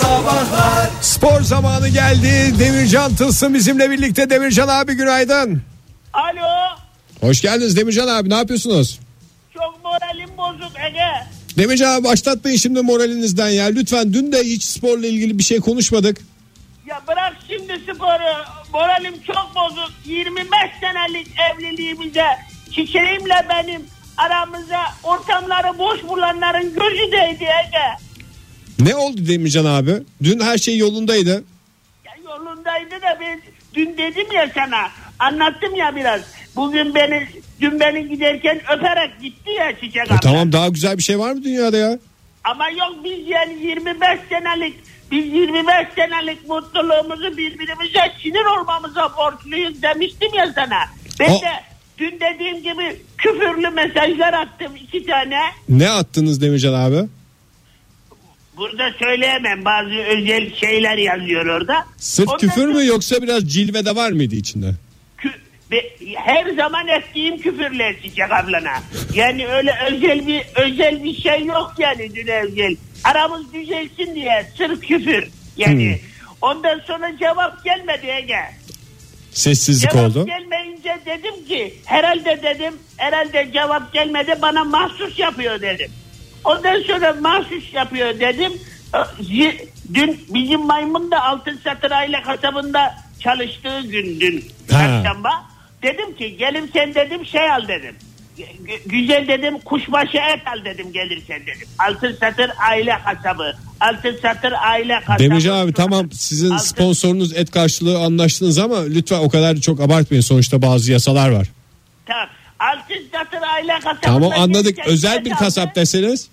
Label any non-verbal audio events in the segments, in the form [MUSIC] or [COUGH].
Sabahlar Spor zamanı geldi. Demircan Tılsım bizimle birlikte. Demircan abi günaydın. Alo. Hoş geldiniz Demircan abi ne yapıyorsunuz? Çok moralim bozuk Ege. Demircan abi başlatmayın şimdi moralinizden ya. Lütfen dün de hiç sporla ilgili bir şey konuşmadık. Ya bırak şimdi sporu. Moralim çok bozuk. 25 senelik evliliğimize çiçeğimle benim aramıza ortamları boş bulanların gözü değdi Ege. Ne oldu Demircan abi? Dün her şey yolundaydı. Ya yolundaydı da ben dün dedim ya sana anlattım ya biraz. Bugün beni dün beni giderken öperek gitti ya çiçek E abla. tamam daha güzel bir şey var mı dünyada ya? Ama yok biz yani 25 senelik biz 25 senelik mutluluğumuzu birbirimize sinir olmamıza borçluyuz demiştim ya sana. Ben O- de dün dediğim gibi küfürlü mesajlar attım iki tane. Ne attınız Demircan abi? Burada söyleyemem bazı özel şeyler yazıyor orada. Sırf Ondan küfür mü yoksa biraz cilve de var mıydı içinde? her zaman ettiğim küfürler Çiçek ablana. Yani öyle özel bir özel bir şey yok yani dün özel. Aramız düzelsin diye sırf küfür. Yani Hmm. ondan sonra cevap gelmedi Ege. Sessizlik Cevap oldu. gelmeyince dedim ki herhalde dedim herhalde cevap gelmedi bana mahsus yapıyor dedim. Ondan sonra mahsus yapıyor dedim. Dün bizim maymun da altın satır aile kasabında çalıştığı gün dün çarşamba. Dedim ki gelin sen dedim şey al dedim. Gü- Güzel dedim kuşbaşı et al dedim gelirsen dedim. Altın satır aile kasabı. Altın satır aile kasabı. Demircan abi tamam sizin Altın- sponsorunuz et karşılığı anlaştınız ama lütfen o kadar çok abartmayın. Sonuçta bazı yasalar var. Tamam. Altın satır aile kasabında. Tamam anladık. Özel bir kasap de- deseniz.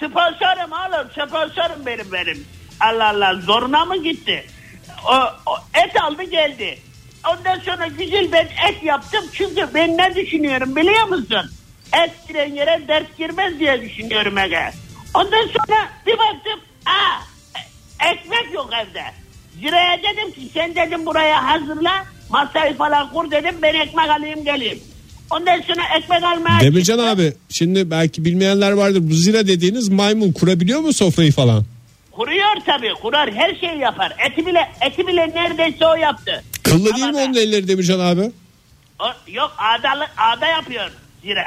Sponsorum oğlum sponsorum benim benim. Allah Allah zoruna mı gitti? O, o et aldı geldi. Ondan sonra güzel ben et yaptım çünkü ben ne düşünüyorum biliyor musun? Et giren yere dert girmez diye düşünüyorum Ege. Ondan sonra bir baktım aa, ekmek yok evde. Zira'ya dedim ki sen dedim buraya hazırla masayı falan kur dedim ben ekmek alayım geleyim. Ondan sonra ekmek almaya Demircan çıktım. abi şimdi belki bilmeyenler vardır. Bu zira dediğiniz maymun kurabiliyor mu sofrayı falan? Kuruyor tabii kurar her şeyi yapar. Eti bile eti bile neredeyse o yaptı. Kıllı değil mi onun elleri Demircan abi? O, yok ağdalı, ağda yapıyor zira.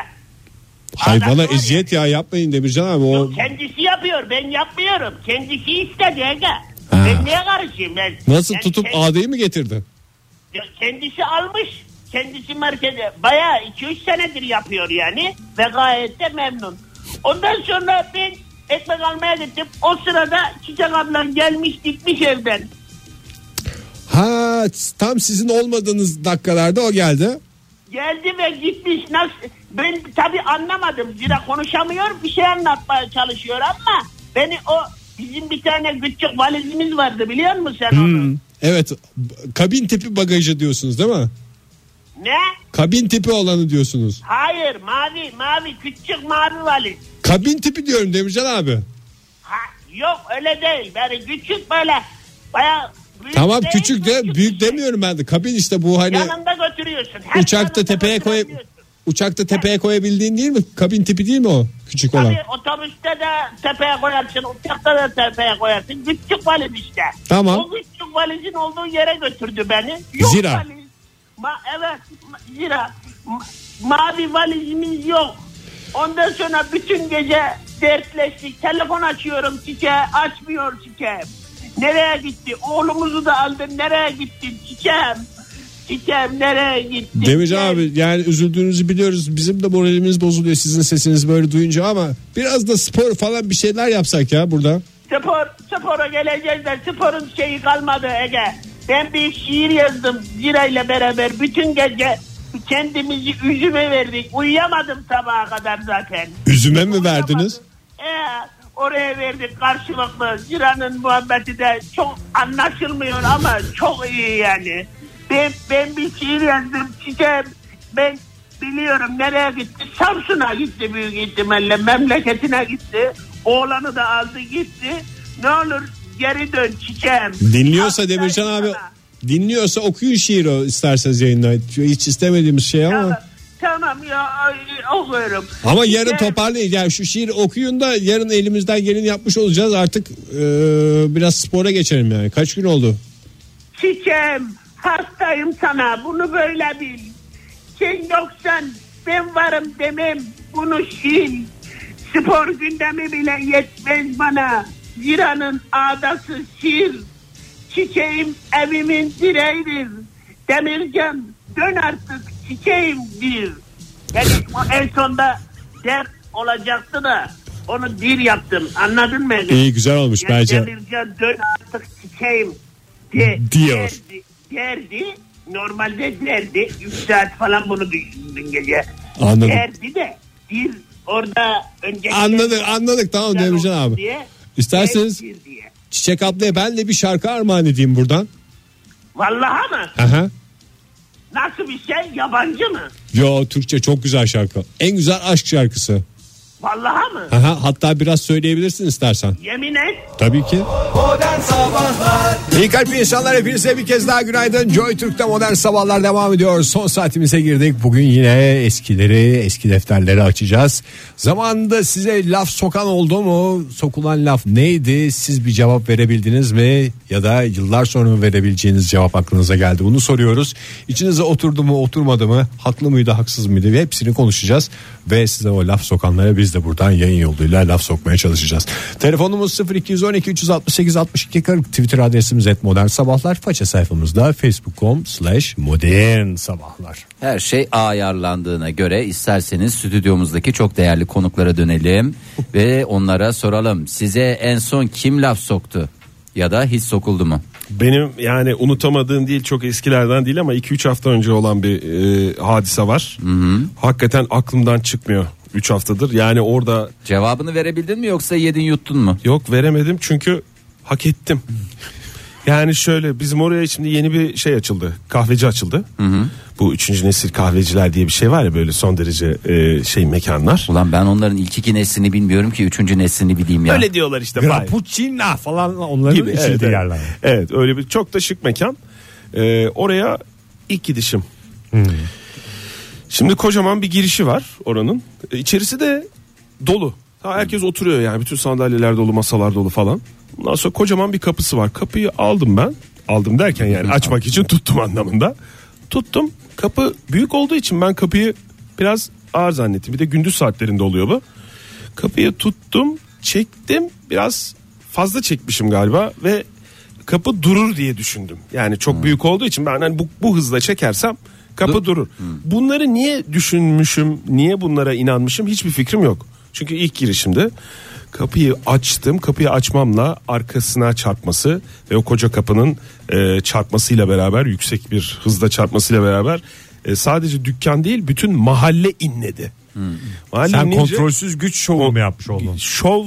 Hayvana var eziyet ya yapmayın Demircan abi. O Yok, kendisi yapıyor ben yapmıyorum. Kendisi istedi Ege. Ben niye karışayım ben? nasıl Yani tutup kend- ağdayı mı getirdin? Ya Kendisi almış. Kendisi markete bayağı 2-3 senedir yapıyor yani. Ve gayet de memnun. Ondan sonra ben ekmek almaya gittim. O sırada Çiçek ablam gelmiş gitmiş evden. Ha tam sizin olmadığınız dakikalarda o geldi. Geldi ve gitmiş. Nasıl? Ben tabii anlamadım. Zira konuşamıyor. Bir şey anlatmaya çalışıyor ama beni o bizim bir tane küçük valizimiz vardı biliyor musun sen onu? Hmm, Evet kabin tipi bagajı diyorsunuz değil mi? Ne? Kabin tipi olanı diyorsunuz. Hayır mavi mavi küçük mavi valiz. Kabin tipi diyorum Demircan abi. Ha, yok öyle değil. Yani küçük böyle bayağı büyük Tamam değil, küçük de büyük bir şey. demiyorum ben de. Kabin işte bu hani Yanında götürüyorsun. Her uçakta yanında tepeye koy götürebiliyorsun. uçakta tepeye koyabildiğin değil mi? Kabin tipi değil mi o? Küçük olan. Tabii otobüste de tepeye koyarsın, uçakta da tepeye koyarsın. Küçük valiz işte. Tamam. O küçük valizin olduğu yere götürdü beni. Yok Zira. Valiz. Ma evet zira. Ma- mavi valizimiz yok. Ondan sonra bütün gece dertleştik. Telefon açıyorum çiçeğe açmıyor çiçeğim. Nereye gitti? Oğlumuzu da aldın. Nereye gittin çiçeğim? Çiçeğim nereye gitti? Demircan abi yani üzüldüğünüzü biliyoruz. Bizim de moralimiz bozuluyor sizin sesinizi böyle duyunca ama biraz da spor falan bir şeyler yapsak ya burada. Spor, spora geleceğiz de sporun şeyi kalmadı Ege. Ben bir şiir yazdım Zira ile beraber. Bütün gece kendimizi üzüme verdik. Uyuyamadım sabaha kadar zaten. Üzüme mi verdiniz? Ee, oraya verdik karşılıklı. Zira'nın muhabbeti de çok anlaşılmıyor ama çok iyi yani. Ben, ben bir şiir yazdım çiçeğim. Ben biliyorum nereye gitti. Samsun'a gitti büyük ihtimalle. Memleketine gitti. Oğlanı da aldı gitti. Ne olur geri dön çiçeğim. Dinliyorsa Demircan abi dinliyorsa okuyun şiir o isterseniz yayında. Hiç istemediğimiz şey ama. Tamam, tamam ya okuyorum. Ama yarın Çiçeğim, toparlayın. Yani şu şiir okuyun da yarın elimizden geleni yapmış olacağız. Artık e, biraz spora geçelim yani. Kaç gün oldu? Çiçeğim hastayım sana bunu böyle bil. Sen yoksan ben varım demem bunu sil. Spor gündemi bile yetmez bana. Ziranın ağdası sir. Çiçeğim evimin direğidir. Demircan dön artık çiçeğim bir. Yani en sonda der olacaktı da onu bir yaptım anladın mı? İyi güzel olmuş Ya bence. Demircan dön artık çiçeğim de, Diyor. Derdi, derdi. Normalde derdi. 3 saat falan bunu düşündün gece. Anladım. Derdi de bir orada önce Anladık anladık tamam Demircan abi. Diye, İsterseniz. Çiçek ablaya ben de bir şarkı armağan edeyim buradan. Vallahi mı? Aha. Nasıl bir şey? Yabancı mı? Yo Türkçe çok güzel şarkı. En güzel aşk şarkısı. Vallahi mı? Aha, hatta biraz söyleyebilirsin istersen. Yemin et. Tabii ki. Modern Sabahlar İyi kalp insanlar hepinize bir kez daha günaydın. Joy Türk'te modern sabahlar devam ediyor. Son saatimize girdik. Bugün yine eskileri, eski defterleri açacağız. Zamanında size laf sokan oldu mu? Sokulan laf neydi? Siz bir cevap verebildiniz mi? Ya da yıllar sonra mı verebileceğiniz cevap aklınıza geldi? Bunu soruyoruz. İçinize oturdu mu, oturmadı mı? Haklı mıydı, haksız mıydı? Hepsini konuşacağız. Ve size o laf sokanlara biz de buradan yayın yoluyla laf sokmaya çalışacağız. Telefonumuz 0212 368 62 40 Twitter adresimiz et modern sabahlar. Faça sayfamızda facebook.com slash modern sabahlar. Her şey ayarlandığına göre isterseniz stüdyomuzdaki çok değerli konuklara dönelim [LAUGHS] ve onlara soralım. Size en son kim laf soktu ya da hiç sokuldu mu? Benim yani unutamadığım değil çok eskilerden değil ama 2-3 hafta önce olan bir e, hadise var. Hakikaten aklımdan çıkmıyor 3 haftadır. Yani orada Cevabını verebildin mi yoksa yedin yuttun mu? yok veremedim çünkü hak ettim. Yani şöyle bizim oraya şimdi yeni bir şey açıldı. Kahveci açıldı. Bu üçüncü nesil kahveciler diye bir şey var ya böyle son derece e, şey mekanlar. Ulan ben onların ilk iki neslini bilmiyorum ki üçüncü neslini bileyim ya. Öyle diyorlar işte. Fahir. Grappuccino falan onların gibi. evet. yerler. Evet öyle bir çok da şık mekan. Ee, oraya ilk gidişim. Şimdi kocaman bir girişi var oranın. İçerisi de dolu. Ha, herkes oturuyor yani bütün sandalyeler dolu masalar dolu falan. Ondan sonra kocaman bir kapısı var. Kapıyı aldım ben. Aldım derken yani açmak için tuttum anlamında. Tuttum. Kapı büyük olduğu için ben kapıyı biraz ağır zannettim. Bir de gündüz saatlerinde oluyor bu. Kapıyı tuttum, çektim. Biraz fazla çekmişim galiba ve kapı durur diye düşündüm. Yani çok büyük olduğu için ben hani bu, bu hızla çekersem kapı durur. Bunları niye düşünmüşüm, niye bunlara inanmışım hiçbir fikrim yok. Çünkü ilk girişimde kapıyı açtım. Kapıyı açmamla arkasına çarpması ve o koca kapının e, çarpmasıyla beraber yüksek bir hızla çarpmasıyla beraber e, sadece dükkan değil bütün mahalle inledi. Mahalle Sen inince- kontrolsüz güç şovu mu yapmış oldun? şov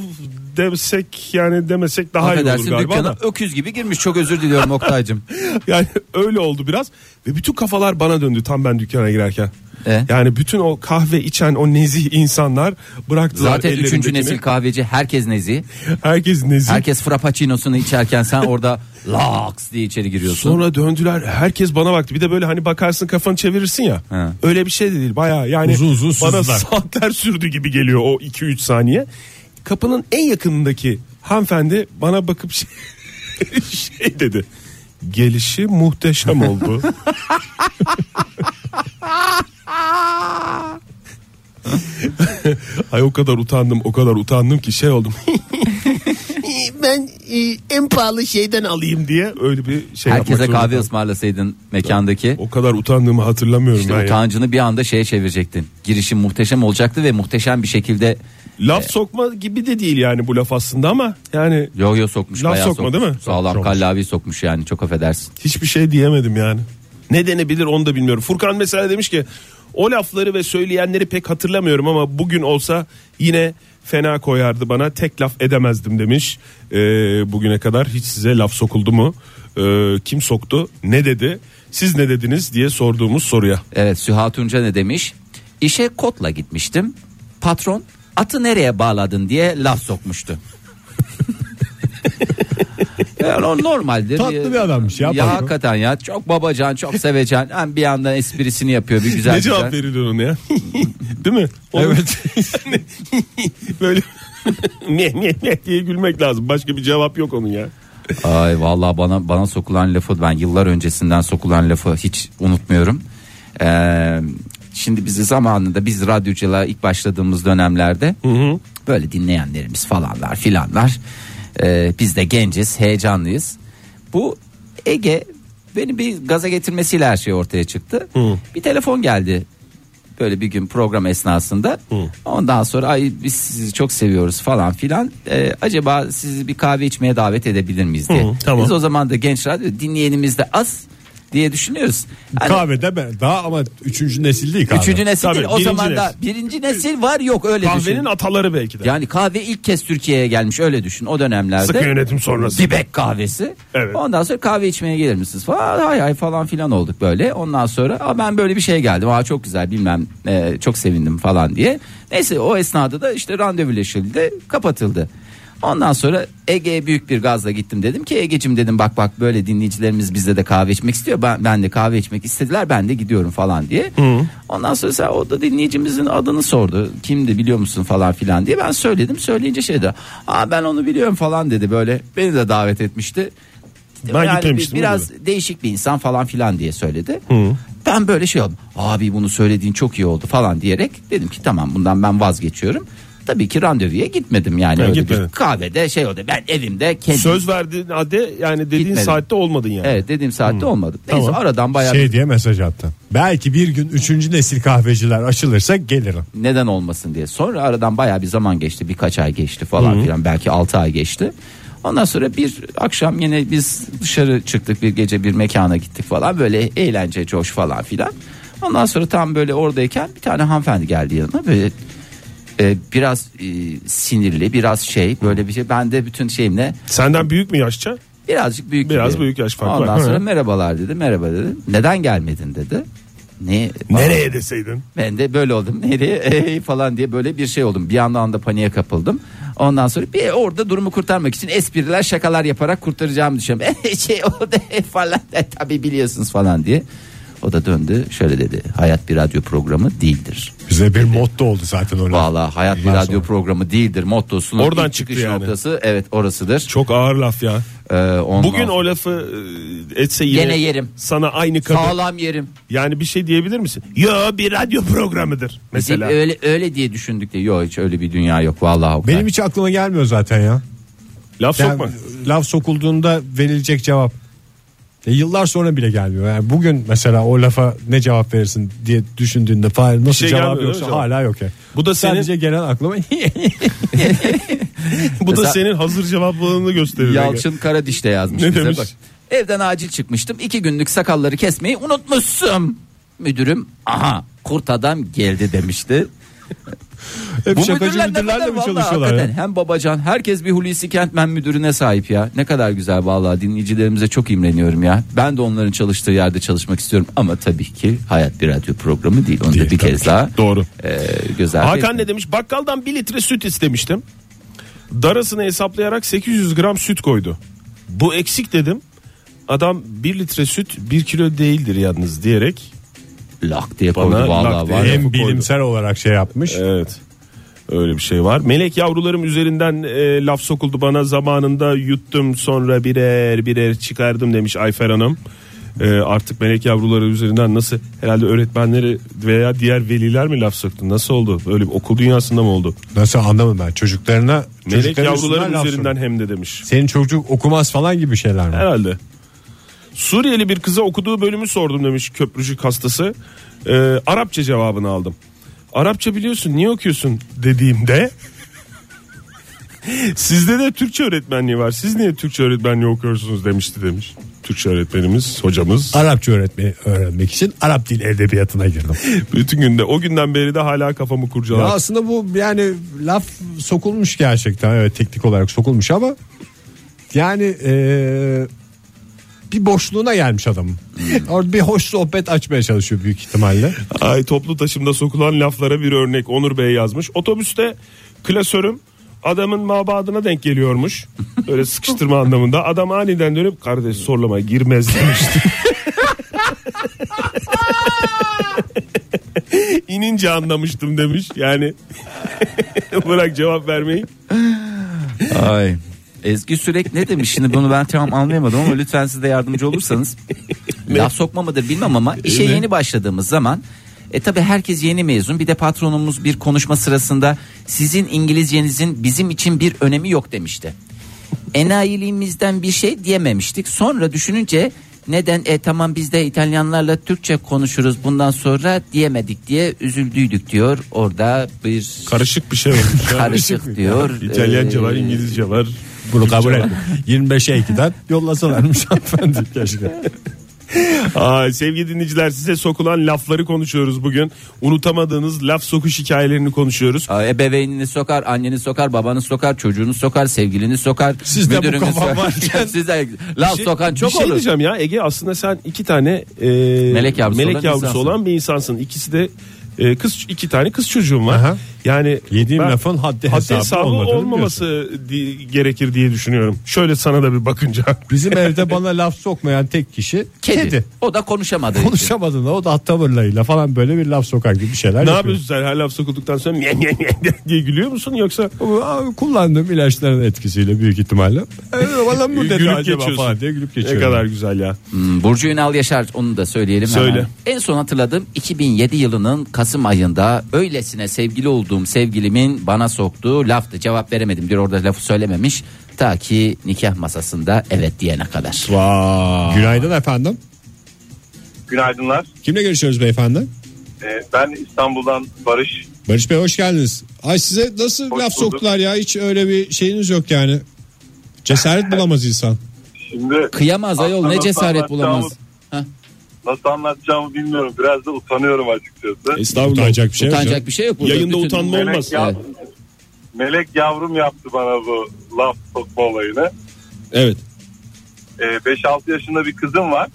demesek yani demesek daha iyi olur galiba dükkana da. öküz gibi girmiş çok özür diliyorum Oktay'cım. [LAUGHS] Yani öyle oldu biraz ve bütün kafalar bana döndü tam ben dükkana girerken. E? Yani bütün o kahve içen o nezih insanlar bıraktılar Zaten üçüncü nesil kahveci herkes nezi. Herkes nezih. Herkes frappuccino'sunu içerken sen orada [LAUGHS] laks diye içeri giriyorsun. Sonra döndüler herkes bana baktı bir de böyle hani bakarsın kafanı çevirirsin ya He. öyle bir şey de değil baya yani Uzun uzun bana saatler sürdü gibi geliyor o 2-3 saniye kapının en yakınındaki hanımefendi bana bakıp şey, [LAUGHS] şey dedi gelişi muhteşem oldu [LAUGHS] Ay o kadar utandım o kadar utandım ki şey oldum [LAUGHS] ben e, en pahalı şeyden alayım diye öyle bir şey Herkese zorunda kahve kaldım. ısmarlasaydın mekandaki. O kadar utandığımı hatırlamıyorum İşte ben. ya. utancını bir anda şeye çevirecektin. Girişim muhteşem olacaktı ve muhteşem bir şekilde Laf sokma gibi de değil yani bu laf aslında ama yani yo yo sokmuş Laf sokma sokmuş. değil mi? Sağlam Sokmuş. kallavi sokmuş yani çok affedersin. hiçbir şey diyemedim yani. Ne denebilir onu da bilmiyorum. Furkan mesela demiş ki o lafları ve söyleyenleri pek hatırlamıyorum ama bugün olsa yine fena koyardı bana tek laf edemezdim demiş. Ee, bugüne kadar hiç size laf sokuldu mu? Ee, kim soktu? Ne dedi? Siz ne dediniz diye sorduğumuz soruya. Evet Süha Tunca ne demiş? İşe kotla gitmiştim. Patron atı nereye bağladın diye laf sokmuştu. [LAUGHS] Yani o normaldir. Tatlı bir adammış ya, Ya hakikaten ya çok babacan çok sevecen. Hem bir yandan esprisini yapıyor bir güzel ne güzel. cevap verilir ona ya? [LAUGHS] Değil mi? Evet. [LAUGHS] Böyle ne ne ne diye gülmek lazım. Başka bir cevap yok onun ya. Ay vallahi bana bana sokulan lafı ben yıllar öncesinden sokulan lafı hiç unutmuyorum. Ee, şimdi bizi zamanında biz radyoculuğa ilk başladığımız dönemlerde böyle dinleyenlerimiz falanlar filanlar. Ee, biz de genciz, heyecanlıyız. Bu Ege beni bir gaza getirmesiyle her şey ortaya çıktı. Bir telefon geldi böyle bir gün program esnasında. Ondan sonra ay biz sizi çok seviyoruz falan filan. Ee, acaba sizi bir kahve içmeye davet edebilir miyiz diye. Hı, tamam. Biz o zaman da genç radyo dinleyenimiz de az diye düşünüyoruz. Hani Kahvede ben daha ama üçüncü nesil değil kahve. üçüncü nesil Tabii, değil. O zaman da birinci nesil var yok öyle Kahvenin düşün. ataları belki de. Yani kahve ilk kez Türkiye'ye gelmiş öyle düşün o dönemlerde. Sıkı yönetim sonrası. Dibek kahvesi. Evet. Ondan sonra kahve içmeye gelir misiniz falan. Hay hay falan filan olduk böyle. Ondan sonra Aa, ben böyle bir şey geldim. Aa, çok güzel bilmem e, çok sevindim falan diye. Neyse o esnada da işte randevuleşildi kapatıldı. Ondan sonra Ege'ye büyük bir gazla gittim dedim ki Ege'cim dedim bak bak böyle dinleyicilerimiz bizde de kahve içmek istiyor. Ben, ben de kahve içmek istediler ben de gidiyorum falan diye. Ondan sonra sen, o da dinleyicimizin adını sordu. Kimdi biliyor musun falan filan diye ben söyledim. Söyleyince şey de aa ben onu biliyorum falan dedi böyle beni de davet etmişti. Ben Yani gitmemiştim, bir- Biraz değişik bir insan falan filan diye söyledi. Ben böyle şey oldum. Abi bunu söylediğin çok iyi oldu falan diyerek dedim ki tamam bundan ben vazgeçiyorum. Tabii ki randevuya gitmedim yani Ben öyle gitmedin. bir kahvede şey oldu. Ben evimde kendim. Söz verdiğin halde yani dediğin Gitmedim. saatte olmadın yani. Evet dediğim saatte olmadı. Neyse Tamam. aradan bayağı Şey diye mesaj attı. Belki bir gün üçüncü nesil kahveciler açılırsa gelirim. neden olmasın diye. Sonra aradan bayağı bir zaman geçti. Birkaç ay geçti falan filan. Belki 6 ay geçti. Ondan sonra bir akşam yine biz dışarı çıktık bir gece bir mekana gittik falan böyle eğlence coş falan filan. Ondan sonra tam böyle oradayken bir tane hanımefendi geldi yanıma böyle e, biraz e, sinirli biraz şey böyle bir şey ben de bütün şeyimle Senden büyük mü yaşça? birazcık büyük Biraz gibi. büyük yaş farkı var. Ondan sonra Hı. merhabalar dedi merhaba dedi neden gelmedin dedi. Ne? Nereye deseydin? Ben de böyle oldum. [LAUGHS] Nereye Ey falan diye böyle bir şey oldum. Bir yandan da paniğe kapıldım. Ondan sonra bir orada durumu kurtarmak için espriler şakalar yaparak kurtaracağımı düşünüyorum. [LAUGHS] şey o da falan e, tabii biliyorsunuz falan diye. O da döndü şöyle dedi. Hayat bir radyo programı değildir. Bize bir motto oldu zaten öyle. Valla hayat bir radyo sonra. programı değildir. Mottosunun Oradan ilk çıktı çıkış yani. noktası evet orasıdır. Çok ağır laf ya. Ee, ondan Bugün o lafı e, etse yine Gene yerim. sana aynı kadın. sağlam yerim. Yani bir şey diyebilir misin? Yo bir radyo programıdır mesela. Biz öyle öyle diye düşündük de yok hiç öyle bir dünya yok vallahi. Oktay. Benim hiç aklıma gelmiyor zaten ya. Laf Yani sokma. laf sokulduğunda verilecek cevap. E, yıllar sonra bile gelmiyor. Yani bugün mesela o lafa ne cevap verirsin diye düşündüğünde Fahir nasıl şey cevap yoksa cevap? hala yok ya. Bu da senin- Sadece gelen aklıma [LAUGHS] Bu da Mesela- senin hazır cevaplılığını gösterir. Yalçın Karadiş de yazmış Ne bize demiş? bak. Evden acil çıkmıştım. iki günlük sakalları kesmeyi unutmuşsun. Müdürüm aha kurt adam geldi demişti. Hep Bu şakacı müdürler müdürlerle mi çalışıyorlar ya? hem babacan herkes bir Hulusi Kentmen müdürüne sahip ya. Ne kadar güzel vallahi dinleyicilerimize çok imreniyorum ya. Ben de onların çalıştığı yerde çalışmak istiyorum ama tabii ki hayat bir radyo programı değil. Onu Değil, da bir kez ki. daha Doğru. e, göz ardı Hakan etmeyin. ne demiş? Bakkaldan bir litre süt istemiştim. Darasını hesaplayarak 800 gram süt koydu. Bu eksik dedim. Adam bir litre süt bir kilo değildir yalnız diyerek. Lak diye Bana koydu lak vallahi diye. var. ya. Hem koydu. bilimsel olarak şey yapmış. Evet. Öyle bir şey var. Melek yavrularım üzerinden e, laf sokuldu bana zamanında yuttum sonra birer birer çıkardım demiş Ayfer Hanım. E, artık melek yavruları üzerinden nasıl herhalde öğretmenleri veya diğer veliler mi laf soktu? Nasıl oldu? Öyle bir okul dünyasında mı oldu? Nasıl anlamadım ben çocuklarına Melek çocukların üstünden yavrularım laf üzerinden soruyor. hem de demiş. Senin çocuk okumaz falan gibi şeyler mi? Herhalde. Suriyeli bir kıza okuduğu bölümü sordum demiş köprücük hastası. Ee, Arapça cevabını aldım. Arapça biliyorsun niye okuyorsun dediğimde [LAUGHS] sizde de Türkçe öğretmenliği var. Siz niye Türkçe öğretmenliği okuyorsunuz demişti demiş. Türkçe öğretmenimiz hocamız. Arapça öğretmeyi öğrenmek için Arap dil edebiyatına girdim. [LAUGHS] Bütün günde o günden beri de hala kafamı ya kurcalar. aslında bu yani laf sokulmuş gerçekten evet teknik olarak sokulmuş ama yani eee, bir boşluğuna gelmiş adamın. Orada bir hoş sohbet açmaya çalışıyor büyük ihtimalle. Ay toplu taşımda sokulan laflara bir örnek Onur Bey yazmış. Otobüste klasörüm adamın mabadına denk geliyormuş. Böyle sıkıştırma anlamında. Adam aniden dönüp kardeş sorlama girmez demişti. [LAUGHS] İnince anlamıştım demiş. Yani [LAUGHS] bırak cevap vermeyi. Ay. Ezgi Sürek ne demiş şimdi bunu ben tam anlayamadım ama lütfen siz de yardımcı olursanız. Laf sokma mıdır bilmem ama işe yeni başladığımız zaman e tabi herkes yeni mezun bir de patronumuz bir konuşma sırasında sizin İngilizcenizin bizim için bir önemi yok demişti. Enayiliğimizden bir şey diyememiştik sonra düşününce neden e tamam biz de İtalyanlarla Türkçe konuşuruz bundan sonra diyemedik diye üzüldüydük diyor orada bir Karışık bir şey olmuş. Karışık diyor. İtalyanca var, İngilizce var. Bunu kabul et. var. 25'e 2'den yollasalarmış [LAUGHS] hanımefendi keşke. Aa, sevgili dinleyiciler size sokulan lafları konuşuyoruz bugün. Unutamadığınız laf sokuş hikayelerini konuşuyoruz. Aa, Ebeveynini sokar, anneni sokar, babanı sokar, çocuğunu sokar, sevgilini sokar. Sizde bu kafa sokar. varken- [LAUGHS] Size laf sokan çok bir şey olur. diyeceğim ya Ege aslında sen iki tane e, Melek yavrusu olan yavrusu insansın. olan bir insansın. İkisi de e, kız iki tane kız çocuğum var. Aha. Yani Yediğim ben- lafın haddi hesabı olmadığını olmaması di- gerekir diye düşünüyorum. Şöyle sana da bir bakınca. [LAUGHS] Bizim evde bana laf sokmayan tek kişi Kedi. kedi. O da konuşamadığı için. Konuşamadığında o da tavırlarıyla falan böyle bir laf sokar gibi bir şeyler ne yapıyor. yapıyorsun sen her laf sokulduktan sonra mye mye mye diye gülüyor musun yoksa Aa, Kullandığım ilaçların etkisiyle büyük ihtimalle. [LAUGHS] Bana mı dedi gülüp acaba falan diye gülüp Ne geçiyorum. kadar güzel ya. Hmm, Burcu Ünal Yaşar onu da söyleyelim Söyle. hemen. En son hatırladığım 2007 yılının Kasım ayında öylesine sevgili olduğum sevgilimin bana soktuğu laftı. Cevap veremedim diyor orada lafı söylememiş. Ta ki nikah masasında evet diyene kadar. Günaydın efendim. Günaydınlar. Kimle görüşüyoruz beyefendi? Ee, ben İstanbul'dan Barış. Barış Bey hoş geldiniz. Ay size nasıl Hoş laf bulduk. soktular ya hiç öyle bir şeyiniz yok yani. Cesaret bulamaz insan. Şimdi Kıyamaz ayol ne cesaret bulamaz. anlatacağımı- nasıl anlatacağımı bilmiyorum. Biraz da utanıyorum açıkçası. Estağfurullah. Utanacak bir şey yok. Utanacak bir şey yok. burada. Yayında Bütün- utanma Melek, olmaz. yav-. Melek yavrum yaptı bana bu laf sokma olayını. Evet. Ee, 5-6 yaşında bir kızım var.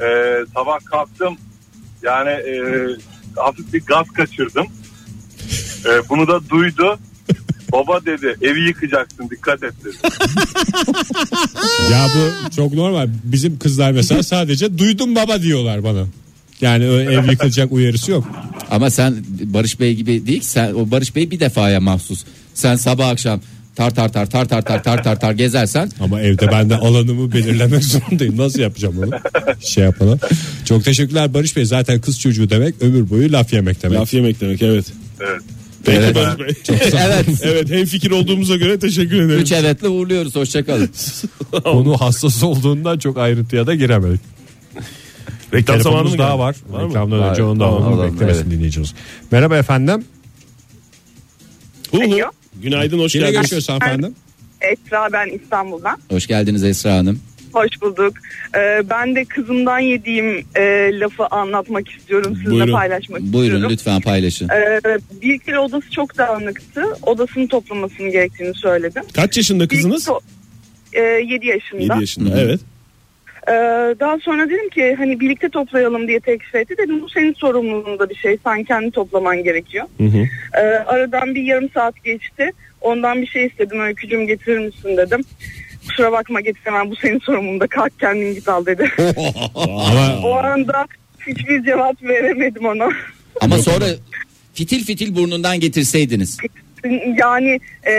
Ee, sabah kalktım. Yani e, hafif bir gaz kaçırdım. Ee, bunu da duydu. Baba dedi evi yıkacaksın dikkat et dedi. [LAUGHS] Ya bu çok normal. Bizim kızlar mesela sadece duydum baba diyorlar bana. Yani ev yıkılacak uyarısı yok. Ama sen Barış Bey gibi değil ki sen o Barış Bey bir defaya mahsus. Sen sabah akşam tar tar tar tar tar tar tar tar tar gezersen Ama evde ben de alanımı belirlemek zorundayım. Nasıl yapacağım bunu? Şey yapalım. Çok teşekkürler Barış Bey. Zaten kız çocuğu demek ömür boyu laf yemek demek. Laf yemek demek evet. Evet. Peki Evet. Barış Bey. [LAUGHS] evet. evet hem fikir olduğumuza göre teşekkür ederim. Üç evetle uğurluyoruz hoşçakalın. [LAUGHS] Konu hassas olduğundan çok ayrıntıya da giremedik. Reklam zamanı mı Telefonumuz daha var. Var? Reklamdan önce onu da alalım. Beklemesin evet. dinleyicimiz. Merhaba efendim. Alo. Günaydın hoş Kimle geldiniz. görüşüyoruz? Esra ben İstanbul'dan. Hoş geldiniz Esra Hanım. Hoş bulduk. Ee, ben de kızımdan yediğim e, lafı anlatmak istiyorum. Sizinle Buyurun. paylaşmak Buyurun istiyorum. lütfen paylaşın. Ee, bir kere odası çok dağınıktı. Odasını toplamasını gerektiğini söyledim. Kaç yaşında kızınız? 7 yaşında. 7 yaşında Hı hı. evet. Ee, daha sonra dedim ki hani birlikte toplayalım diye teklif etti. Dedim bu senin sorumluluğunda bir şey. Sen kendi toplaman gerekiyor. Hı hı. Ee, aradan bir yarım saat geçti. Ondan bir şey istedim. Öykücüm getirir misin dedim. Kusura bakma getiremem bu senin sorumluluğunda kalk kendin git al dedi. O anda hiçbir cevap veremedim ona. Ama sonra fitil fitil burnundan getirseydiniz. Yani e,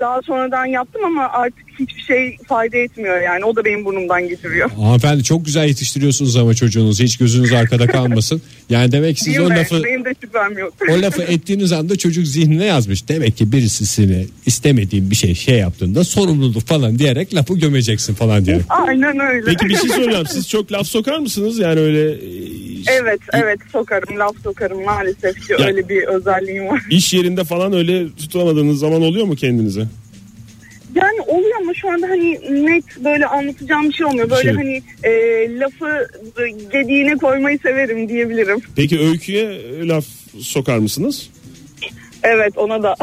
daha sonradan yaptım ama artık hiçbir şey fayda etmiyor yani. O da benim burnumdan getiriyor. [LAUGHS] hanımefendi çok güzel yetiştiriyorsunuz ama çocuğunuzu. Hiç gözünüz arkada kalmasın. Yani demek ki siz Değil o mi? lafı Benim de şüphem yok. o lafı ettiğiniz anda çocuk zihnine yazmış. Demek ki birisini istemediğin bir şey şey yaptığında sorumluluk falan diyerek lafı gömeceksin falan diyerek. Aynen öyle. Peki bir şey soracağım. Siz çok laf sokar mısınız? Yani öyle e, Evet evet sokarım laf sokarım maalesef ki Ya- öyle bir özelliğim var. iş yerinde falan öyle tutamadığınız zaman oluyor mu kendinize? Yani oluyor ama şu anda hani net böyle anlatacağım bir şey olmuyor. Böyle Şey- hani e, lafı gediğine koymayı severim diyebilirim. Peki öyküye laf sokar mısınız? Evet ona da.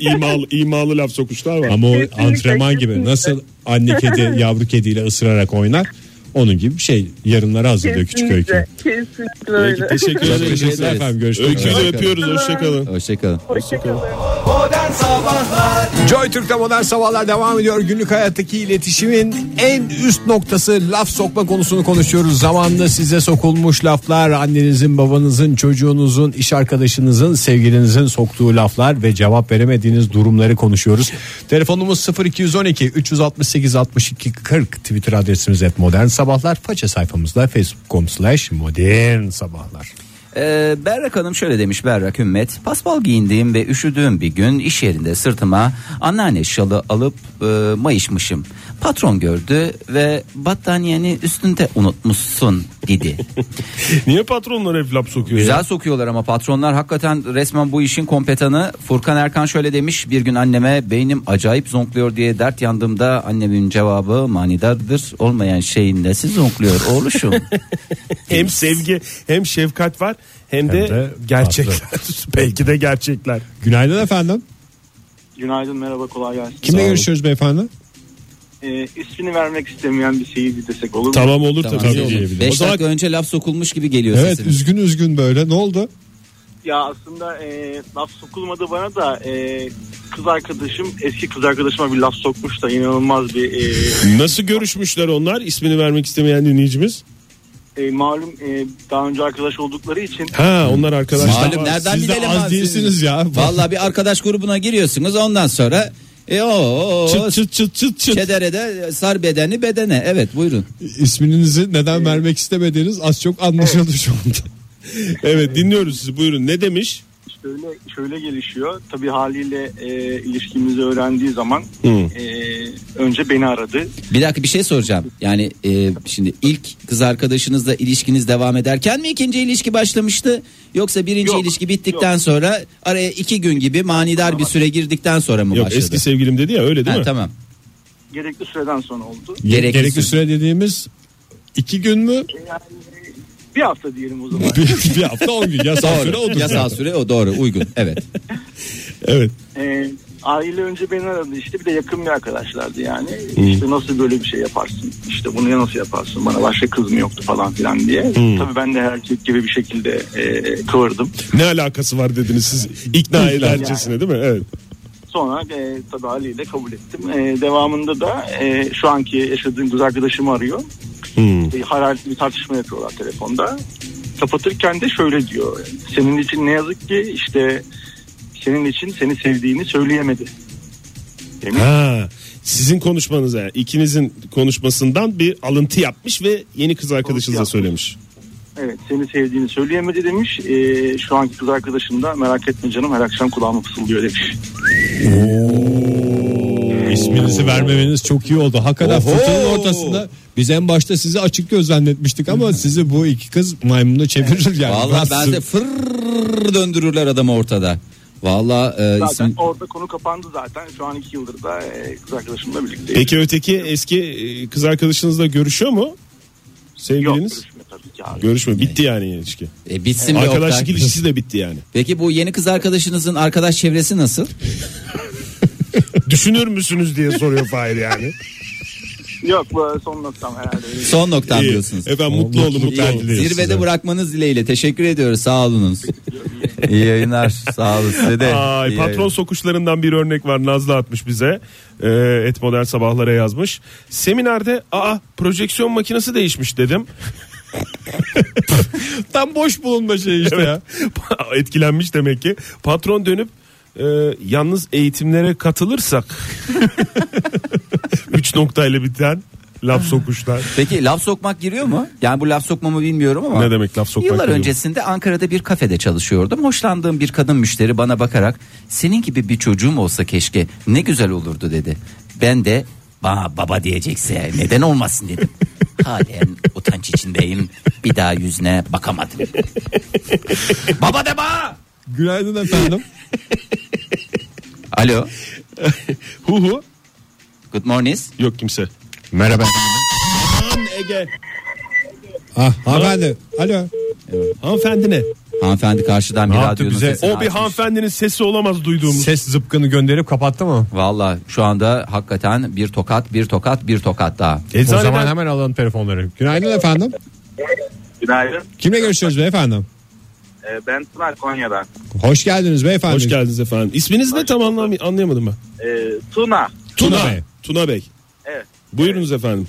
İmalı, [LAUGHS] imalı laf sokuşlar var. Ama o Kesinlikle, antrenman gibi kesinlikle. nasıl anne kedi [LAUGHS] yavru kediyle ısırarak oynar. Onun gibi bir şey yarınlara hazırlıyor küçük öykü. Kesinlikle. Öyle. Teşekkür Çok ederiz. teşekkür ederiz. efendim. Görüşmek Öyküyü üzere. de öpüyoruz. Hoşçakalın. Hoşçakalın. Hoşçakalın. Joy Türk'te modern sabahlar devam ediyor. Günlük hayattaki iletişimin en üst noktası laf sokma konusunu konuşuyoruz. Zamanında size sokulmuş laflar, annenizin, babanızın, çocuğunuzun, iş arkadaşınızın, sevgilinizin soktuğu laflar ve cevap veremediğiniz durumları konuşuyoruz. Telefonumuz 0212 368 62 40 Twitter adresimiz et modern sabahlar. Faça sayfamızda facebook.com slash modern sabahlar. Ee, Berrak Hanım şöyle demiş Berrak Ümmet. Paspal giyindiğim ve üşüdüğüm bir gün iş yerinde sırtıma anneanne şalı alıp e, mayışmışım. Patron gördü ve battaniyeni üstünde unutmuşsun dedi. [LAUGHS] Niye patronlar hep laf sokuyor Güzel ya? sokuyorlar ama patronlar hakikaten resmen bu işin kompetanı. Furkan Erkan şöyle demiş bir gün anneme beynim acayip zonkluyor diye dert yandığımda annemin cevabı manidardır. Olmayan şeyin nesi zonkluyor oğluşum. [LAUGHS] Hem sevgi hem şefkat var hem de, Hem de gerçekler. [LAUGHS] Belki de gerçekler. Günaydın efendim. Günaydın merhaba kolay gelsin. Kimle görüşüyoruz beyefendi? Ee, ismini vermek istemeyen bir seyirci desek olur mu? Tamam olur Tamam, tabii. Tabii. Tabii. 5 O zaman dakika önce laf sokulmuş gibi geliyor Evet sesiniz. üzgün üzgün böyle ne oldu? Ya aslında e, laf sokulmadı bana da e, kız arkadaşım eski kız arkadaşıma bir laf sokmuş da inanılmaz bir e, nasıl görüşmüşler onlar? İsmini vermek istemeyen dinleyicimiz. E, malum e, daha önce arkadaş oldukları için Ha onlar arkadaşlar. Malum nereden Siz de bilelim az abi değilsiniz ya. [LAUGHS] Vallahi bir arkadaş grubuna giriyorsunuz ondan sonra e o, o, o Çıt çıt çıt çıt çıt. Çedere de sar bedeni bedene. Evet buyurun. İsminizi neden vermek istemediğiniz az çok anlaşıldı şu anda. [LAUGHS] Evet dinliyoruz sizi buyurun. Ne demiş? Şöyle şöyle gelişiyor. Tabii haliyle e, ilişkimizi öğrendiği zaman Hı. e, önce beni aradı. Bir dakika bir şey soracağım. Yani e, şimdi ilk kız arkadaşınızla ilişkiniz devam ederken mi ikinci ilişki başlamıştı? Yoksa birinci Yok, ilişki bittikten yok. sonra araya iki gün gibi manidar bir süre girdikten sonra mı Yok başladı? eski sevgilim dedi ya öyle değil Ha, mi? tamam. Gerekli süreden sonra oldu. Gerekli Gerekli, süre. süre dediğimiz iki gün mü? Yani bir hafta diyelim o zaman. [LAUGHS] bir, bir hafta on gün. Yasal süre Doğru. odur. Yasal süre o doğru uygun. Evet. [LAUGHS] Evet. Ee, aile önce beni aradı işte bir de yakın bir arkadaşlardı yani. İşte nasıl böyle bir şey yaparsın? İşte bunu ya nasıl yaparsın? Bana başka kız mı yoktu falan filan diye. Tabii ben de her erkek gibi bir şekilde e, kıvırdım. Ne alakası var dediniz siz ikna edercesine değil mi? Evet. Sonra e, tabii haliyle kabul ettim. E, devamında da e, şu anki yaşadığım kız arkadaşımı arıyor. Hmm. E, hararetli bir tartışma yapıyorlar telefonda. Kapatırken de şöyle diyor. Senin için ne yazık ki işte senin için seni sevdiğini söyleyemedi. Demiş. Ha, sizin konuşmanıza yani ikinizin konuşmasından bir alıntı yapmış ve yeni kız arkadaşınıza söylemiş. Evet seni sevdiğini söyleyemedi demiş. Ee, şu anki kız arkadaşım da merak etme canım her akşam kulağıma fısıldıyor demiş. İsminizi vermemeniz çok iyi oldu. Hakikaten Oho. fırtınanın ortasında biz en başta sizi açık göz zannetmiştik ama sizi bu iki kız maymunla çevirir yani. Vallahi Ben de fır döndürürler adamı ortada. Vallahi e, Zaten isim orada konu kapandı zaten. Şu an iki yıldır da e, kız arkadaşımla birlikteyiz. Peki öteki eski e, kız arkadaşınızla görüşüyor mu? Yok Sevgiliniz? görüşmüyor tabii ki abi. Görüşme. Bitti yani ilişki. e, bitsin Arkadaşlık ilişkisi de bitti yani. Peki bu yeni kız arkadaşınızın arkadaş çevresi nasıl? [LAUGHS] [LAUGHS] Düşünür müsünüz diye soruyor Fahir yani. Yok bu son noktam herhalde. Son noktam İyi. diyorsunuz. Efendim mutlu olun mutlu olun. Zirvede bırakmanız dileğiyle teşekkür ediyoruz sağ olunuz. İyi yayınlar sağ olun size de. Ay, İyi patron yayınlar. sokuşlarından bir örnek var Nazlı atmış bize. Ee, et modern sabahlara yazmış. Seminerde aa projeksiyon makinesi değişmiş dedim. [LAUGHS] Tam boş bulunma şey işte ya. [LAUGHS] Etkilenmiş demek ki. Patron dönüp e, yalnız eğitimlere katılırsak [LAUGHS] üç noktayla biten laf sokuşlar. Peki laf sokmak giriyor mu? Yani bu laf sokmamı bilmiyorum ama. Ne demek laf sokmak Yıllar giriyor mu? öncesinde Ankara'da bir kafede çalışıyordum. Hoşlandığım bir kadın müşteri bana bakarak senin gibi bir çocuğum olsa keşke ne güzel olurdu dedi. Ben de bana baba diyecekse neden olmasın dedim. [LAUGHS] Halen utanç içindeyim. Bir daha yüzüne bakamadım. [LAUGHS] baba de bana. Günaydın efendim. [LAUGHS] Alo. Hu hu. Good morning. Yok kimse. Merhaba. Aman Ege. Ah, hanımefendi. Alo. Hanımefendi ne? Hanımefendi karşıdan bir Ne yaptı radyonun bize? sesini O bir açmış. hanımefendinin sesi olamaz duyduğumuz. Ses zıpkını gönderip kapattı mı? Valla şu anda hakikaten bir tokat bir tokat bir tokat daha. O Eczaneden zaman hemen alalım telefonları. Günaydın efendim. Günaydın. Kimle görüşüyoruz beyefendi? Ee, ben Tuna Konya'dan. Hoş geldiniz beyefendi. hoş geldiniz efendim. İsminiz ne tam anlam- anlayamadım ben. Ee, Tuna. Tuna Tuna Bey. Tuna Bey. Evet. Buyurunuz efendim.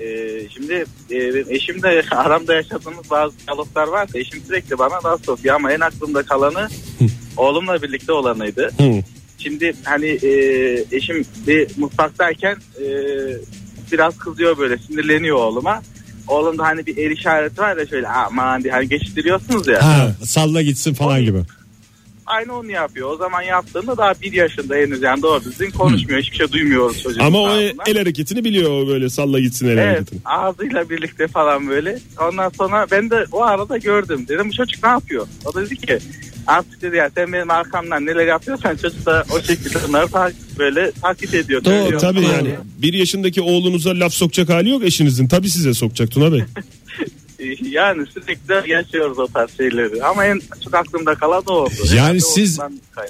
Ee, şimdi e, benim eşimle [LAUGHS] aramda yaşadığımız bazı diyaloglar var. Eşim sürekli bana laf sokuyor ama en aklımda kalanı oğlumla birlikte olanıydı. Hı. Şimdi hani e, eşim bir mutfaktayken e, biraz kızıyor böyle sinirleniyor oğluma. Oğlum da hani bir el işareti var ya şöyle aman diye hani geçiştiriyorsunuz ya. Ha, salla gitsin falan gibi. Aynı onu yapıyor. O zaman yaptığında daha bir yaşında henüz yani doğru düzgün konuşmuyor. Hiçbir şey duymuyoruz çocuğun. Ama o ağzından. el hareketini biliyor böyle salla gitsin el Evet hareketini. ağzıyla birlikte falan böyle. Ondan sonra ben de o arada gördüm. Dedim bu çocuk ne yapıyor? O da dedi ki artık dedi ya sen benim arkamdan neler yapıyorsan çocuk da o şekilde onları böyle takip ediyor. Doğru tabii yani. Bir yaşındaki oğlunuza laf sokacak hali yok eşinizin. Tabii size sokacak Tuna Bey. [LAUGHS] Yani sürekli yaşıyoruz o tarz şeyleri. Ama en çok aklımda kalan o oldu. Yani Herhalde siz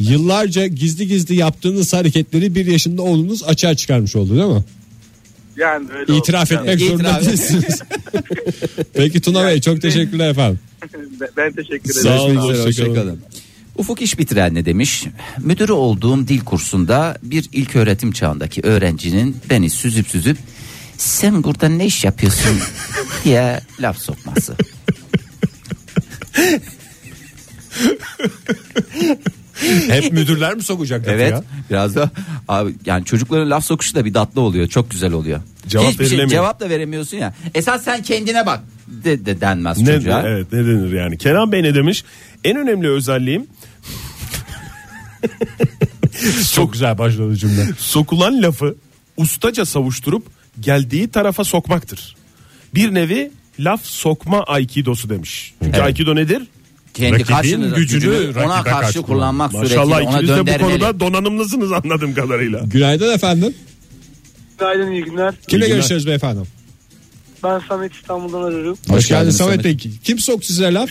yıllarca gizli gizli yaptığınız hareketleri bir yaşında oğlunuz açığa çıkarmış oldu değil mi? yani öyle oldu. İtiraf Yani etmek zorunda İtiraf. değilsiniz. [LAUGHS] Peki Tuna Bey çok teşekkürler efendim. [LAUGHS] ben- teşekkür ederim. Sağ olun, hoşçakalın. Ufuk iş bitiren ne demiş? Müdürü olduğum dil kursunda bir ilk öğretim çağındaki öğrencinin beni süzüp süzüp sen burada ne iş yapıyorsun [LAUGHS] diye laf sokması. Hep müdürler mi sokacak lafı Evet ya? biraz da abi yani çocukların laf sokuşu da bir tatlı oluyor çok güzel oluyor. Cevap Hiçbir şey, verilemiyor. cevap da veremiyorsun ya. Esas sen kendine bak de, de denmez Ne, çocuğa. evet ne denir yani. Kenan Bey ne demiş? En önemli özelliğim [LAUGHS] Çok güzel başladı cümle. sokulan lafı ustaca savuşturup geldiği tarafa sokmaktır. Bir nevi laf sokma aikidosu demiş. Çünkü Evet. aikido nedir? Kendi Rakibin karşını, gücünü gücünü ona karşı karşı kullanmak Maşallah suretiyle ona ikiniz de bu konuda donanımlısınız anladığım kadarıyla. Günaydın efendim. Günaydın iyi günler. Kimle günler. görüşüyoruz beyefendi? Ben Samet İstanbul'dan arıyorum. Hoş, Hoş geldin geldiniz Samet Bey. Kim soktu size laf?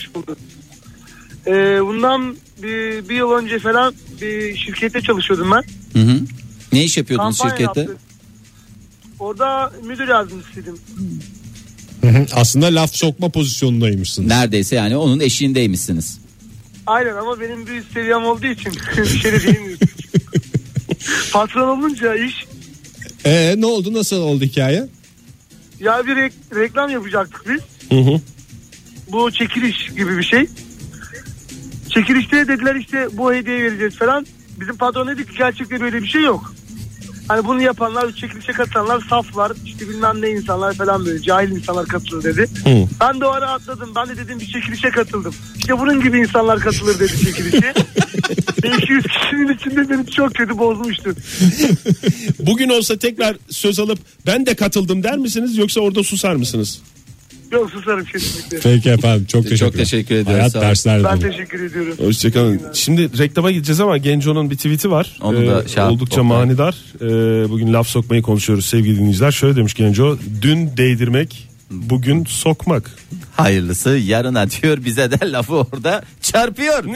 Ee, bundan bir, bir yıl önce falan bir şirkette çalışıyordum ben. Hı hı. Ne iş yapıyordun Kampanya şirkette? yaptık. Orada müdür yardımcısıydım. Aslında laf sokma pozisyonundaymışsınız. Neredeyse yani onun eşiğindeymişsiniz. Aynen ama benim bir üst seviyem olduğu için [LAUGHS] bir şey de diyemiyorum. Patron olunca iş Ee, ne oldu nasıl oldu hikaye? ya bir rek- reklam yapacaktık biz. Hı hı. Bu çekiliş gibi bir şey. Çekilişte dediler işte bu hediye vereceğiz falan. Bizim patron dedi ki gerçekten böyle bir şey yok. Hani bunu yapanlar, çekilişe katılanlar saflar, işte bilmem ne insanlar falan böyle cahil insanlar katılır dedi. Ben de o ara atladım. Ben de dedim bir çekilişe katıldım. İşte bunun gibi insanlar katılır dedi çekilişe. [LAUGHS] 500 kişinin içinde beni çok kötü bozmuştu. Bugün olsa tekrar söz alıp ben de katıldım der misiniz yoksa orada susar mısınız? Yok susarım kesinlikle. Peki efendim çok teşekkür Çok teşekkür ediyoruz, Hayat sağ olun. dersler Ben teşekkür ediyorum. Hoşçakalın. Şimdi reklama gideceğiz ama Genco'nun bir tweet'i var. Onu da Ee, şey yap, oldukça Oktay. manidar. Ee, bugün laf sokmayı konuşuyoruz sevgili dinleyiciler. Şöyle demiş Genco. Dün değdirmek, bugün sokmak. Hayırlısı yarına diyor bize de lafı orada çarpıyor. [LAUGHS]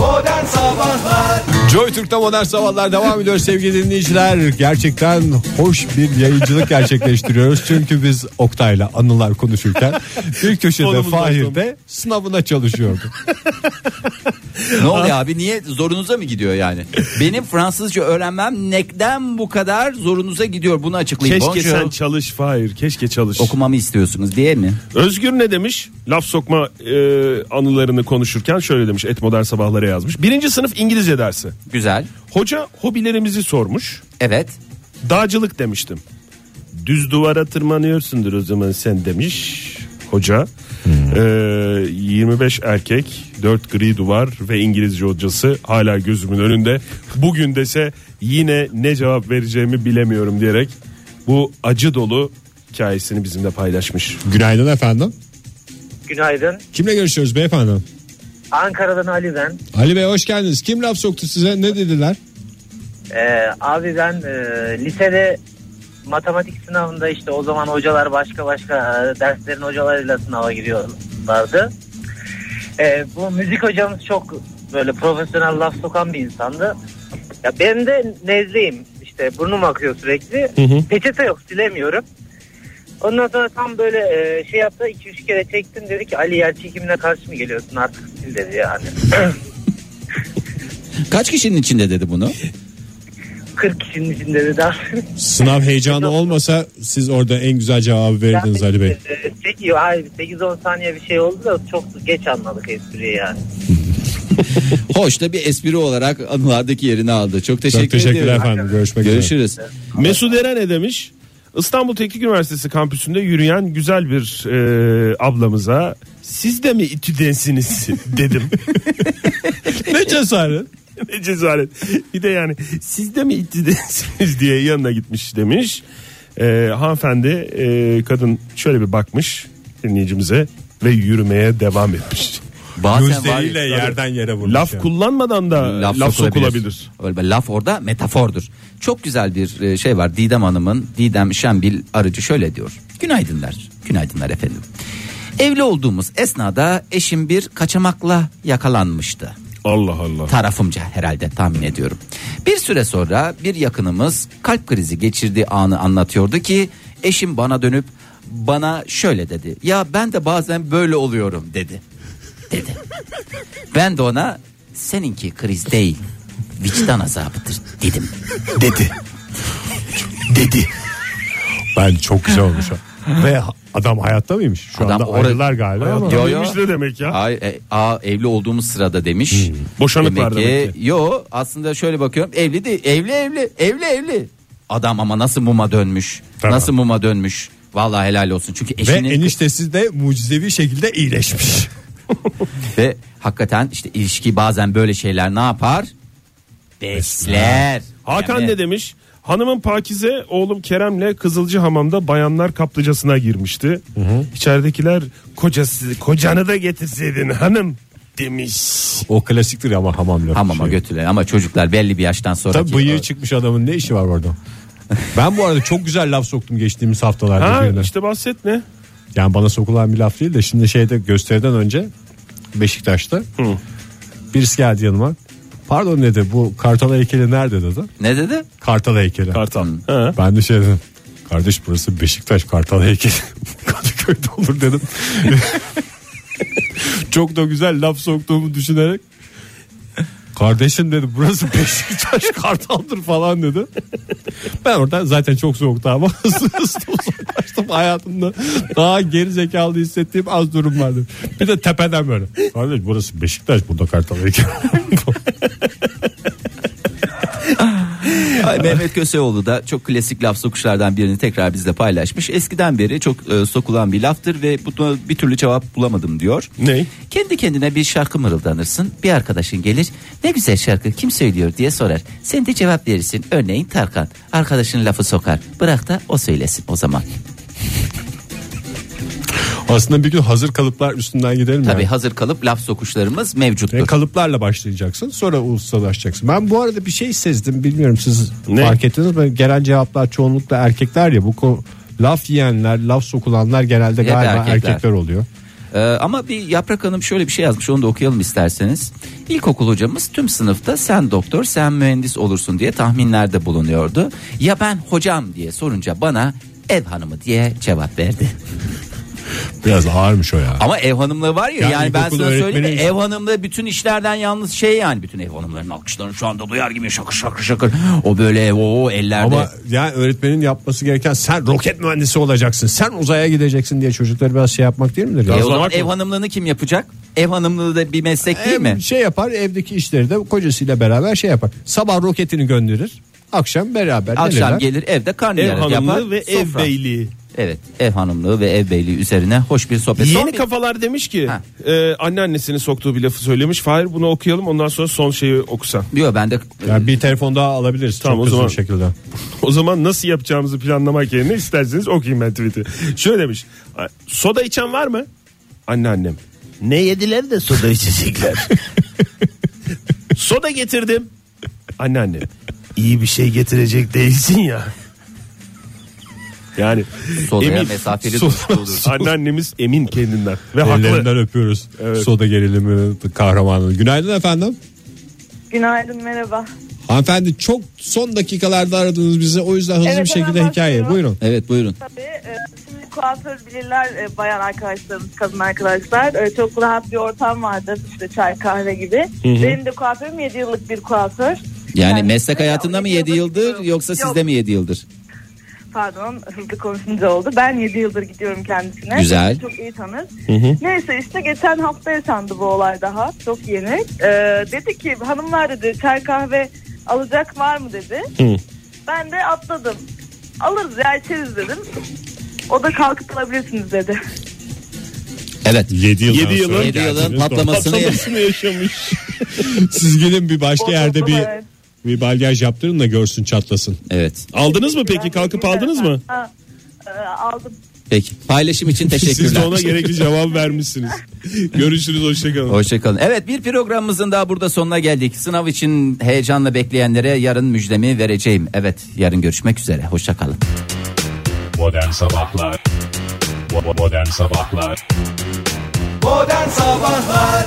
Modern Sabahlar Joy Türk'te modern sabahlar devam ediyor sevgili dinleyiciler. Gerçekten hoş bir yayıncılık gerçekleştiriyoruz. Çünkü biz Oktay'la anılar konuşurken bir köşede Konumuzdan Fahir de sınavına çalışıyordu. ne oluyor abi niye zorunuza mı gidiyor yani? Benim Fransızca öğrenmem neden bu kadar zorunuza gidiyor bunu açıklayın. Keşke Bonjour. sen çalış Fahir. Keşke çalış. Okumamı istiyorsunuz diye mi? Özgür ne demiş? Laf sokma e, anılarını konuşurken şöyle demiş. Et modern sabahlara yazmış. Birinci sınıf İngilizce dersi. Güzel. Hoca hobilerimizi sormuş. Evet. Dağcılık demiştim. Düz duvara tırmanıyorsundur o zaman sen demiş hoca. Ee, 25 erkek, 4 gri duvar ve İngilizce hocası hala gözümün önünde. Bugün dese yine ne cevap vereceğimi bilemiyorum diyerek bu acı dolu hikayesini bizimle paylaşmış. Günaydın efendim. Günaydın. Kimle görüşüyoruz beyefendi? Ankara'dan Ali ben. Ali Bey hoş geldiniz. Kim laf soktu size? Ne dediler? Ee, abi ben e, lisede matematik sınavında işte o zaman hocalar başka başka e, derslerin hocalarıyla sınava giriyor, vardı. Ee, bu müzik hocamız çok böyle profesyonel laf sokan bir insandı. Ya ben de nezleyim. İşte burnum akıyor sürekli. Peçete yok silemiyorum. Ondan sonra tam böyle e, şey yaptı 2-3 kere çektim dedi ki Ali yer çekimine karşı mı geliyorsun artık sil dedi yani. [LAUGHS] Kaç kişinin içinde dedi bunu? 40 kişinin içinde dedi. Sınav heyecanı [LAUGHS] olmasa siz orada en güzel cevabı verirdiniz Ali Bey. Peki hayır 8-10 saniye bir şey oldu da çok geç anladık espriyi yani. [LAUGHS] Hoş da bir espri olarak anılardaki yerini aldı. Çok teşekkür Çok teşekkürler ediyorum. efendim. Görüşmek üzere. Görüşürüz. Mesut Eren ne demiş? İstanbul Teknik Üniversitesi kampüsünde yürüyen güzel bir e, ablamıza siz de mi İTÜ'densiniz [LAUGHS] dedim. [LAUGHS] Ne cesaret. [LAUGHS] ne cesaret. Bir de yani siz de mi İTÜ'densiniz diye yanına gitmiş demiş. E, hanımefendi e, kadın şöyle bir bakmış dinleyicimize ve yürümeye devam etmiş. Bazen var- Gözleriyle yerden yere vurmuş. Laf yani. kullanmadan da laf, sokulabilir. Öyle laf orada metafordur. Çok güzel bir e, şey var. Didem Hanım'ın Didem Şembil arıcı şöyle diyor. Günaydınlar. Günaydınlar efendim. Evli olduğumuz esnada eşim bir kaçamakla yakalanmıştı. Allah Allah. Tarafımca herhalde tahmin ediyorum. Bir süre sonra bir yakınımız kalp krizi geçirdiği anı anlatıyordu ki eşim bana dönüp bana şöyle dedi. Ya ben de bazen böyle oluyorum dedi. Dedi. Ben de ona seninki kriz değil vicdan azabıdır dedim. Dedi. Dedi. Ben çok güzel olmuş. o. Ve adam hayatta mıymış? Şu Adam anda orada- ayrılar galiba ama. Yo, yo. Ne demek ya? Ay, e, aa, evli olduğumuz sırada demiş. Boşanık var demek ki. Yo aslında şöyle bakıyorum evli değil evli evli evli evli. Adam ama nasıl muma dönmüş. Tamam. Nasıl muma dönmüş. Vallahi helal olsun. Çünkü Ve eşinin eniştesi de mucizevi şekilde iyileşmiş. ve hakikaten işte ilişki bazen böyle şeyler ne yapar? Besler. Hakan Yani- ne demiş? Hanımın Pakize oğlum Kerem'le Kızılcı Hamam'da bayanlar kaplıcasına girmişti. İçeridekiler kocası kocanı da getirseydin hanım demiş. o klasiktir ama hamam lafı. Hamama şey. götürülen ama çocuklar belli bir yaştan sonra Tabii bıyığı çıkmış adamın ne işi var orada? Ben bu arada çok güzel laf soktum geçtiğimiz haftalarda Ha birine. işte bahset ne? Yani bana sokulan bir laf değil de şimdi şeyde gösteriden önce Beşiktaş'ta birisi geldi yanıma. Pardon dedi bu kartal heykeli nerede dedi. ne dedi? Kartal heykeli. Kartal. Ha. Ben de şey dedim. Kardeş burası Beşiktaş kartal heykeli. [LAUGHS] Kadıköy'de olur dedim. [LAUGHS] Çok da güzel laf soktuğumu düşünerek. Kardeşim dedi burası Beşiktaş kartaldır falan dedi. Ben orada zaten çok soğuktu ama [LAUGHS] uzaklaştım hayatımda. Daha geri zekalı hissettiğim az durum vardı. Bir de tepeden böyle. Kardeş burası Beşiktaş burada kartal. [LAUGHS] Ay, Mehmet Köseoğlu da çok klasik laf sokuşlardan birini tekrar bizle paylaşmış. Eskiden beri çok e, sokulan bir laftır ve buna bir türlü cevap bulamadım diyor. Ne? Kendi kendine bir şarkı mırıldanırsın. Bir arkadaşın gelir. Ne güzel şarkı kim söylüyor diye sorar. Sen de cevap verirsin. Örneğin Tarkan. Arkadaşın lafı sokar. Bırak da o söylesin o zaman. Aslında bir gün hazır kalıplar üstünden gidelim. Tabii yani. hazır kalıp laf sokuşlarımız mevcuttur. Ve kalıplarla başlayacaksın sonra ustalaşacaksın. Ben bu arada bir şey sezdim bilmiyorum siz Ne? fark ettiniz mi? Gelen cevaplar çoğunlukla erkekler ya bu ko- laf yiyenler laf sokulanlar genelde Hep galiba erkekler. erkekler, oluyor. Ee, ama bir Yaprak Hanım şöyle bir şey yazmış onu da okuyalım isterseniz. İlkokul hocamız tüm sınıfta sen doktor sen mühendis olursun diye tahminlerde bulunuyordu. Ya ben hocam diye sorunca bana ev hanımı diye cevap verdi. [LAUGHS] Biraz ağırmış o ya. Ama ev hanımlığı var ya Yani yani, ben sana söyleyeyim öğretmeni- ev hanımlığı bütün işlerden yalnız şey yani bütün ev hanımlarının alkışlarını şu anda duyar gibi şakır şakır şakır. O böyle o ellerde. Ama yani öğretmenin yapması gereken sen roket mühendisi olacaksın. Sen uzaya gideceksin diye çocukları biraz şey yapmak değil midir? E, ya? o zaman ev hanımlığını kim yapacak? Ev hanımlığı da bir meslek değil Hem mi? şey yapar evdeki işleri de kocasıyla beraber şey yapar. Sabah roketini gönderir. Akşam beraber Akşam gelir evde Ev karnıyarık hanımlığı yapar. ve ev sofra. beyliği. Evet ev hanımlığı ve ev beyliği üzerine hoş bir sohbet. Son Yeni bir- kafalar demiş ki Ha. e, anneannesinin soktuğu bir lafı söylemiş. Fahir bunu okuyalım ondan sonra son şeyi okusan. Diyor ben de Yani bir telefon daha alabiliriz. Tamam, çok o hızlı zaman- bir şekilde. [LAUGHS] O zaman nasıl yapacağımızı planlamak yerine isterseniz okuyayım ben tweet'i. Şöyle demiş. Soda içen var mı? Anneannem. Ne yediler de soda içecekler. [LAUGHS] soda getirdim. Anneannem. İyi bir şey getirecek değilsin ya. Yani Sodaya emin. mesafeli So- olur. [LAUGHS] Anneannemiz emin kendinden ve haklı. Ellerinden öpüyoruz. Evet. Soda gerilimi kahramanı. Günaydın efendim. Günaydın merhaba. Hanımefendi çok son dakikalarda aradınız bizi. O yüzden hızlı Evet, bir şekilde hikaye. Buyurun. Evet buyurun. Tabii e, şimdi kuaför bilirler e, bayan arkadaşlarımız, kadın arkadaşlar. E, çok rahat bir ortam vardır işte çay kahve gibi. Benim de kuaförüm 7 yıllık bir kuaför. Yani Kendisi meslek hayatında mı yedi 7 yıldır yoksa Yok, sizde mi 7 yıldır? Pardon hızlı konuşunca oldu. Ben 7 yıldır gidiyorum kendisine. Güzel. Çok iyi tanır. Neyse işte geçen hafta yaşandı bu olay daha. Çok yeni. E, dedi ki hanımlar dedi çay kahve alacak var mı dedi. Ben de atladım. Alırız ya içeriz dedim. O da kalkıp alabilirsiniz dedi. Evet. 7 yıl. 7 yılın, Yedi yılın patlamasını patlamasını yaşamış. [LAUGHS] Siz gidin bir başka O yerde bir evet. Bir balyaj yaptırın da görsün çatlasın. Evet. Aldınız mı peki? Kalkıp aldınız mı? Ha, e, aldım. Peki. Paylaşım için [LAUGHS] Siz de teşekkürler. ona gerekli cevap vermişsiniz. [LAUGHS] Görüşürüz hoşçakalın. Hoşçakalın. Evet bir programımızın daha burada sonuna geldik. Sınav için heyecanla bekleyenlere yarın müjdemi vereceğim. Evet yarın görüşmek üzere. Hoşçakalın. Modern Sabahlar Modern Sabahlar Modern Sabahlar